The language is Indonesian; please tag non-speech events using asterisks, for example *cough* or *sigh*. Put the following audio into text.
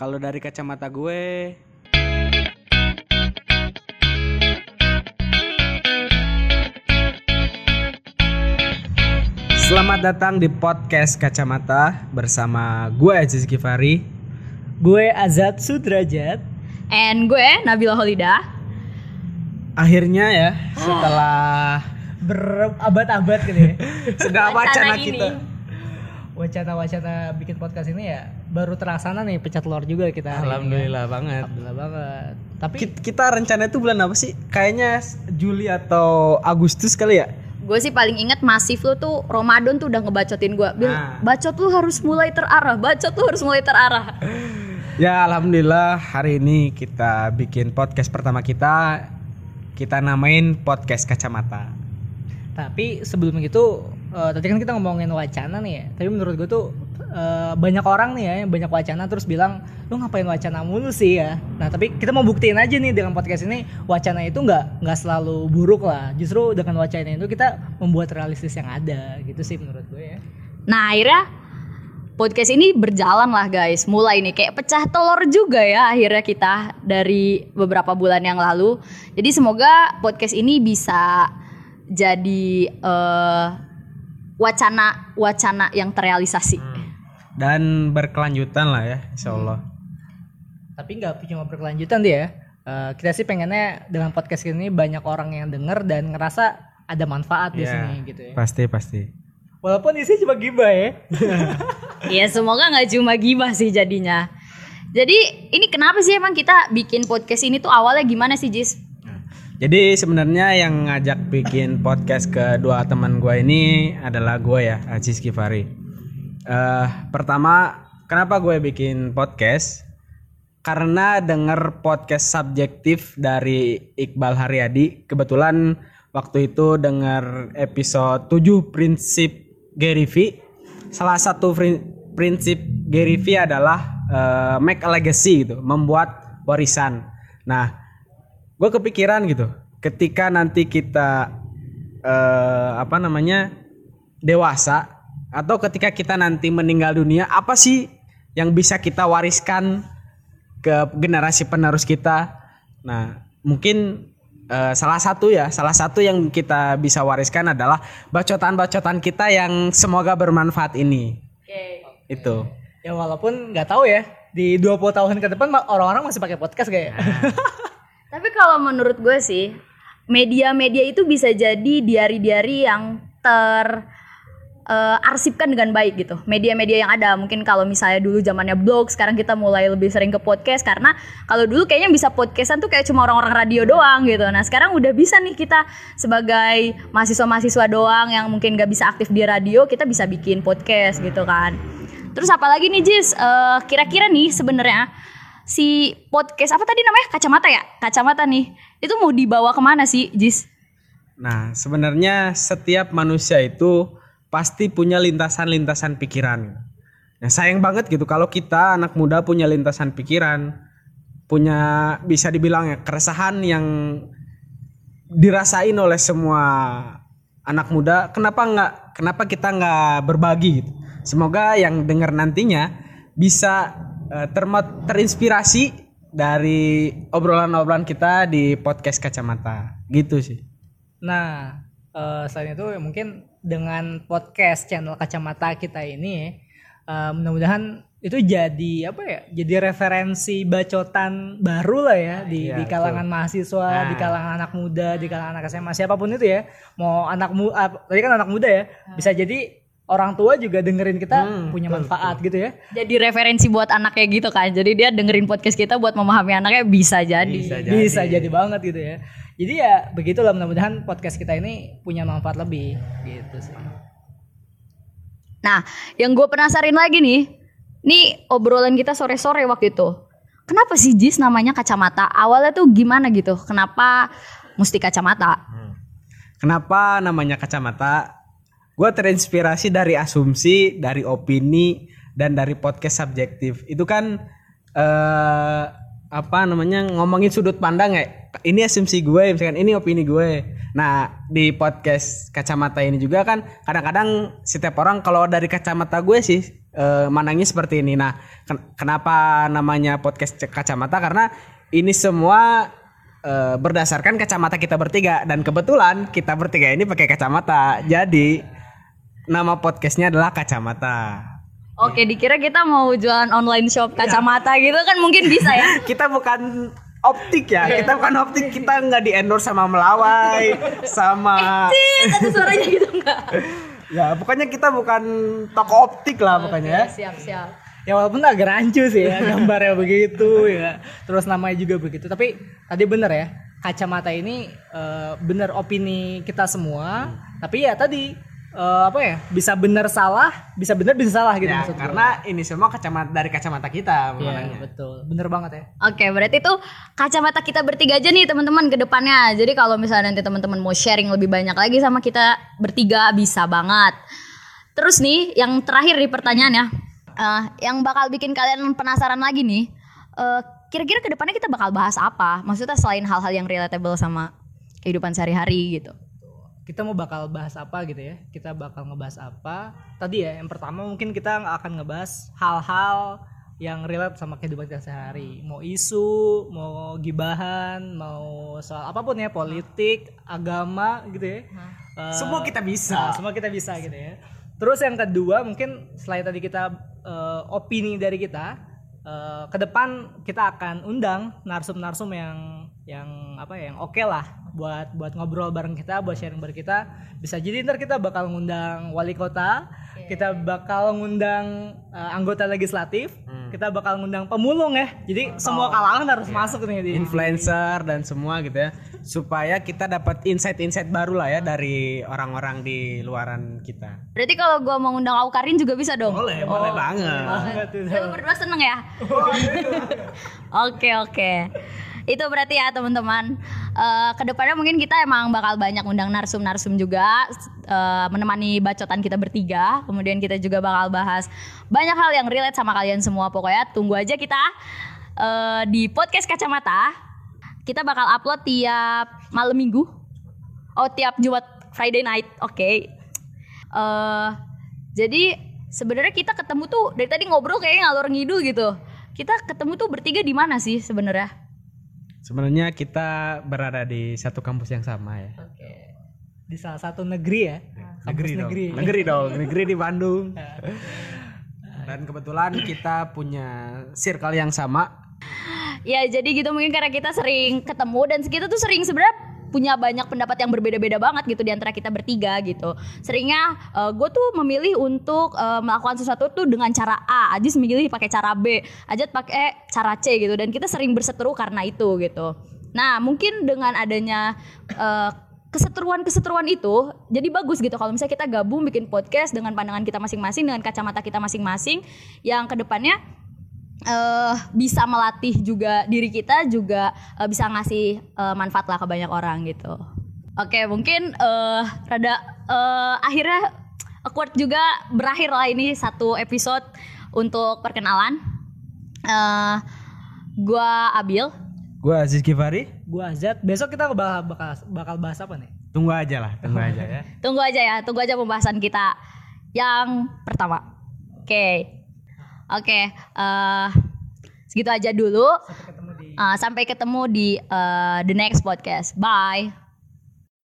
Kalau dari kacamata gue Selamat datang di podcast Kacamata bersama gue Aziz Kifari. Gue Azat Sudrajat. And gue Nabila Holida. Akhirnya ya setelah Berabad-abad gitu ya. *laughs* segala wacana kita Wacana-wacana bikin podcast ini ya baru terlaksana nih pecah telur juga kita hari ini. Alhamdulillah banget. Alhamdulillah banget. Tapi Ki- Kita rencana itu bulan apa sih? Kayaknya Juli atau Agustus kali ya? Gue sih paling inget masif lu tuh Ramadan tuh udah ngebacotin gue. Bil, Nah. bacot lu harus mulai terarah. Bacot lu harus mulai terarah. *laughs* Ya alhamdulillah hari ini kita bikin podcast pertama kita kita namain podcast kacamata. tapi sebelum itu eh, tadi kan kita ngomongin wacana nih ya. Tapi menurut gue tuh eh, banyak orang nih ya yang banyak wacana terus bilang lu ngapain wacana mulu sih ya. Nah tapi kita mau buktiin aja nih dengan podcast ini wacana itu nggak nggak selalu buruk lah. Justru dengan wacana itu kita membuat realistis yang ada gitu sih menurut gue ya. Nah akhirnya podcast ini berjalan lah guys. Mulai nih kayak pecah telur juga ya akhirnya kita dari beberapa bulan yang lalu. Jadi semoga podcast ini bisa jadi eh, wacana wacana yang terrealisasi. Dan berkelanjutan lah ya insya Allah. Tapi nggak cuma berkelanjutan dia. ya. Eh, kita sih pengennya dengan podcast ini banyak orang yang denger dan ngerasa ada manfaat di Ya, sini gitu ya. Pasti pasti. Walaupun isinya cuma gibah ya. *laughs* Ya semoga nggak cuma gibah sih jadinya. Jadi ini kenapa sih emang kita bikin podcast ini tuh awalnya gimana sih Jis? Nah, Jadi sebenarnya yang ngajak bikin podcast kedua teman gue ini adalah gue ya Aziz Kifari. Eh pertama kenapa gue bikin podcast? Karena denger podcast subjektif dari Iqbal Haryadi. Kebetulan waktu itu denger episode 7 prinsip Gary V. Salah satu prin- prinsip Gary V adalah eh, make a legacy gitu, membuat warisan. Nah, gue kepikiran gitu ketika nanti kita eh, apa namanya dewasa atau ketika kita nanti meninggal dunia apa sih yang bisa kita wariskan ke generasi penerus kita? Nah mungkin eh, salah satu ya salah satu yang kita bisa wariskan adalah bacotan-bacotan kita yang semoga bermanfaat ini. Itu. Ya walaupun nggak tahu ya di 20 tahun ke depan orang-orang masih pakai podcast kayak. *laughs* Tapi kalau menurut gue sih media-media itu bisa jadi diari-diari yang ter eh, arsipkan dengan baik gitu. Media-media yang ada mungkin kalau misalnya dulu zamannya blog, sekarang kita mulai lebih sering ke podcast karena kalau dulu kayaknya bisa podcastan tuh kayak cuma orang-orang radio doang gitu. Nah sekarang udah bisa nih kita sebagai mahasiswa-mahasiswa doang yang mungkin gak bisa aktif di radio, kita bisa bikin podcast gitu kan. Terus apalagi nih Jis, Eh, kira-kira nih sebenarnya si podcast apa tadi namanya kacamata ya kacamata nih itu mau dibawa ke mana sih Jis? Nah, sebenarnya setiap manusia itu pasti punya lintasan-lintasan pikiran. Nah, sayang banget gitu kalau kita anak muda punya lintasan pikiran, punya bisa dibilang ya keresahan yang dirasain oleh semua anak muda. Kenapa nggak? Kenapa kita nggak berbagi gitu? Semoga yang dengar nantinya bisa termo- terinspirasi dari obrolan-obrolan kita di podcast kacamata, gitu sih. Nah, eh, selain itu ya mungkin dengan podcast channel kacamata kita ini eh, mudah-mudahan itu jadi apa ya? Jadi referensi bacotan baru lah ya di, Iya, di kalangan mahasiswa, Nah. di kalangan anak muda, di kalangan anak SMA siapa pun itu ya. Mau anak muda, tadi kan anak muda ya, bisa jadi orang tua juga dengerin kita Hmm, punya manfaat gitu ya. Jadi referensi buat anaknya gitu kan. Jadi dia dengerin podcast kita buat memahami anaknya bisa jadi. Bisa Bisa jadi banget gitu ya. Jadi ya begitulah mudah-mudahan podcast kita ini punya manfaat lebih gitu sih. Nah, yang gue penasarin lagi nih, nih obrolan kita sore-sore waktu itu. Kenapa sih Jis namanya kacamata? Awalnya tuh gimana gitu? Kenapa mesti kacamata? Kenapa namanya kacamata? Gue terinspirasi dari asumsi, dari opini, dan dari podcast subjektif. Itu kan eh apa namanya ngomongin sudut pandang ya. Ini asumsi gue, misalkan ini opini gue. Nah di podcast kacamata ini juga kan kadang-kadang setiap orang kalau dari kacamata gue sih eh, manangi seperti ini. Nah, ken- kenapa namanya podcast kacamata? Karena ini semua eh, berdasarkan kacamata kita bertiga dan kebetulan kita bertiga ini pakai kacamata. Jadi nama podcastnya adalah kacamata. Oke, dikira kita mau jualan online shop kacamata gitu kan mungkin bisa ya. *laughs* Kita bukan optik ya, kita bukan optik, kita nggak di endorse sama Melawai, sama Tit, ada suaranya gitu enggak? *laughs* ya pokoknya kita bukan toko optik lah pokoknya ya. Siap, siap. ya walaupun agak rancu sih ya gambarnya begitu ya terus namanya juga begitu tapi tadi bener ya kacamata ini eh, bener opini kita semua tapi ya tadi eh, apa ya bisa bener salah bisa bener bisa salah gitu Ya, maksud karena ini semua kacamata dari kacamata kita Iya, makanya. betul bener banget ya Oke, berarti tuh kacamata kita bertiga aja nih teman-teman ke depannya. Jadi kalau misalnya nanti teman-teman mau sharing lebih banyak lagi sama kita bertiga bisa banget. Terus nih, yang terakhir di pertanyaannya, eh, yang bakal bikin kalian penasaran lagi nih, eh, kira-kira ke depannya kita bakal bahas apa? Maksudnya selain hal-hal yang relatable sama kehidupan sehari-hari gitu. Kita mau bakal bahas apa gitu ya. Kita bakal ngebahas apa. Tadi ya yang pertama mungkin kita akan ngebahas hal-hal yang relate sama kehidupan kita sehari. Mau isu mau gibahan mau soal apa pun ya politik agama gitu ya. Eh, Semua kita bisa. nah, semua kita bisa gitu ya. Terus yang kedua mungkin selain tadi kita eh, opini dari kita eh, ke depan kita akan undang narsum-narsum yang yang apa ya yang oke lah buat buat ngobrol bareng kita buat sharing bareng kita bisa jadi ntar kita bakal ngundang wali kota kita bakal ngundang eh, anggota legislatif kita bakal ngundang pemulung ya jadi semua kalangan harus masuk nih di Influencer dan semua gitu ya. Supaya kita dapat insight-insight baru lah ya dari orang-orang di luaran kita. Berarti kalau gua mau ngundang Aukarin juga bisa dong? Boleh, boleh banget. banget itu. Lu berdua seneng ya? *laughs* Oke oke. Itu berarti ya teman-teman. Eh, ke depannya mungkin kita emang bakal banyak undang narsum-narsum juga eh, menemani bacotan kita bertiga. Kemudian kita juga bakal bahas banyak hal yang relate sama kalian semua. Pokoknya tunggu aja kita eh, di podcast kacamata. Kita bakal upload tiap malam minggu. Oh tiap Jumat Friday night. Oke. Eh, jadi sebenarnya kita ketemu tuh dari tadi ngobrol kayaknya ngalor ngidul gitu. Kita ketemu tuh bertiga di mana sih sebenarnya? Sebenarnya kita berada di satu kampus yang sama ya. di salah satu negeri ya Negeri dong. negeri. Negeri dong, *laughs* negeri di Bandung. *laughs* Dan kebetulan kita punya circle yang sama. Ya jadi gitu mungkin karena kita sering ketemu dan kita tuh sering sebenarnya punya banyak pendapat yang berbeda-beda banget gitu di antara kita bertiga gitu. Seringnya gue tuh memilih untuk eh, melakukan sesuatu tuh dengan cara A, Ajis memilih pakai cara B, Ajat pakai cara C gitu dan kita sering berseteru karena itu gitu. Nah mungkin dengan adanya eh, keseteruan-keseteruan itu jadi bagus gitu kalau misalnya kita gabung bikin podcast dengan pandangan kita masing-masing dengan kacamata kita masing-masing yang ke depannya eh bisa melatih juga diri kita juga eh, bisa ngasih eh, manfaat lah ke banyak orang gitu. Oke mungkin eh rada eh, akhirnya awkward juga berakhir lah ini satu episode untuk perkenalan. eh gua Abil. Gue Aziz Kifari. Gua Azat, besok kita bakal, bakal bakal bahas apa nih? Tunggu aja lah, tunggu aja ya. *laughs* Tunggu aja ya, tunggu aja pembahasan kita yang pertama. Oke. Oke, eh segitu aja dulu. Sampai ketemu di Eh, sampai ketemu di eh, the next podcast. Bye.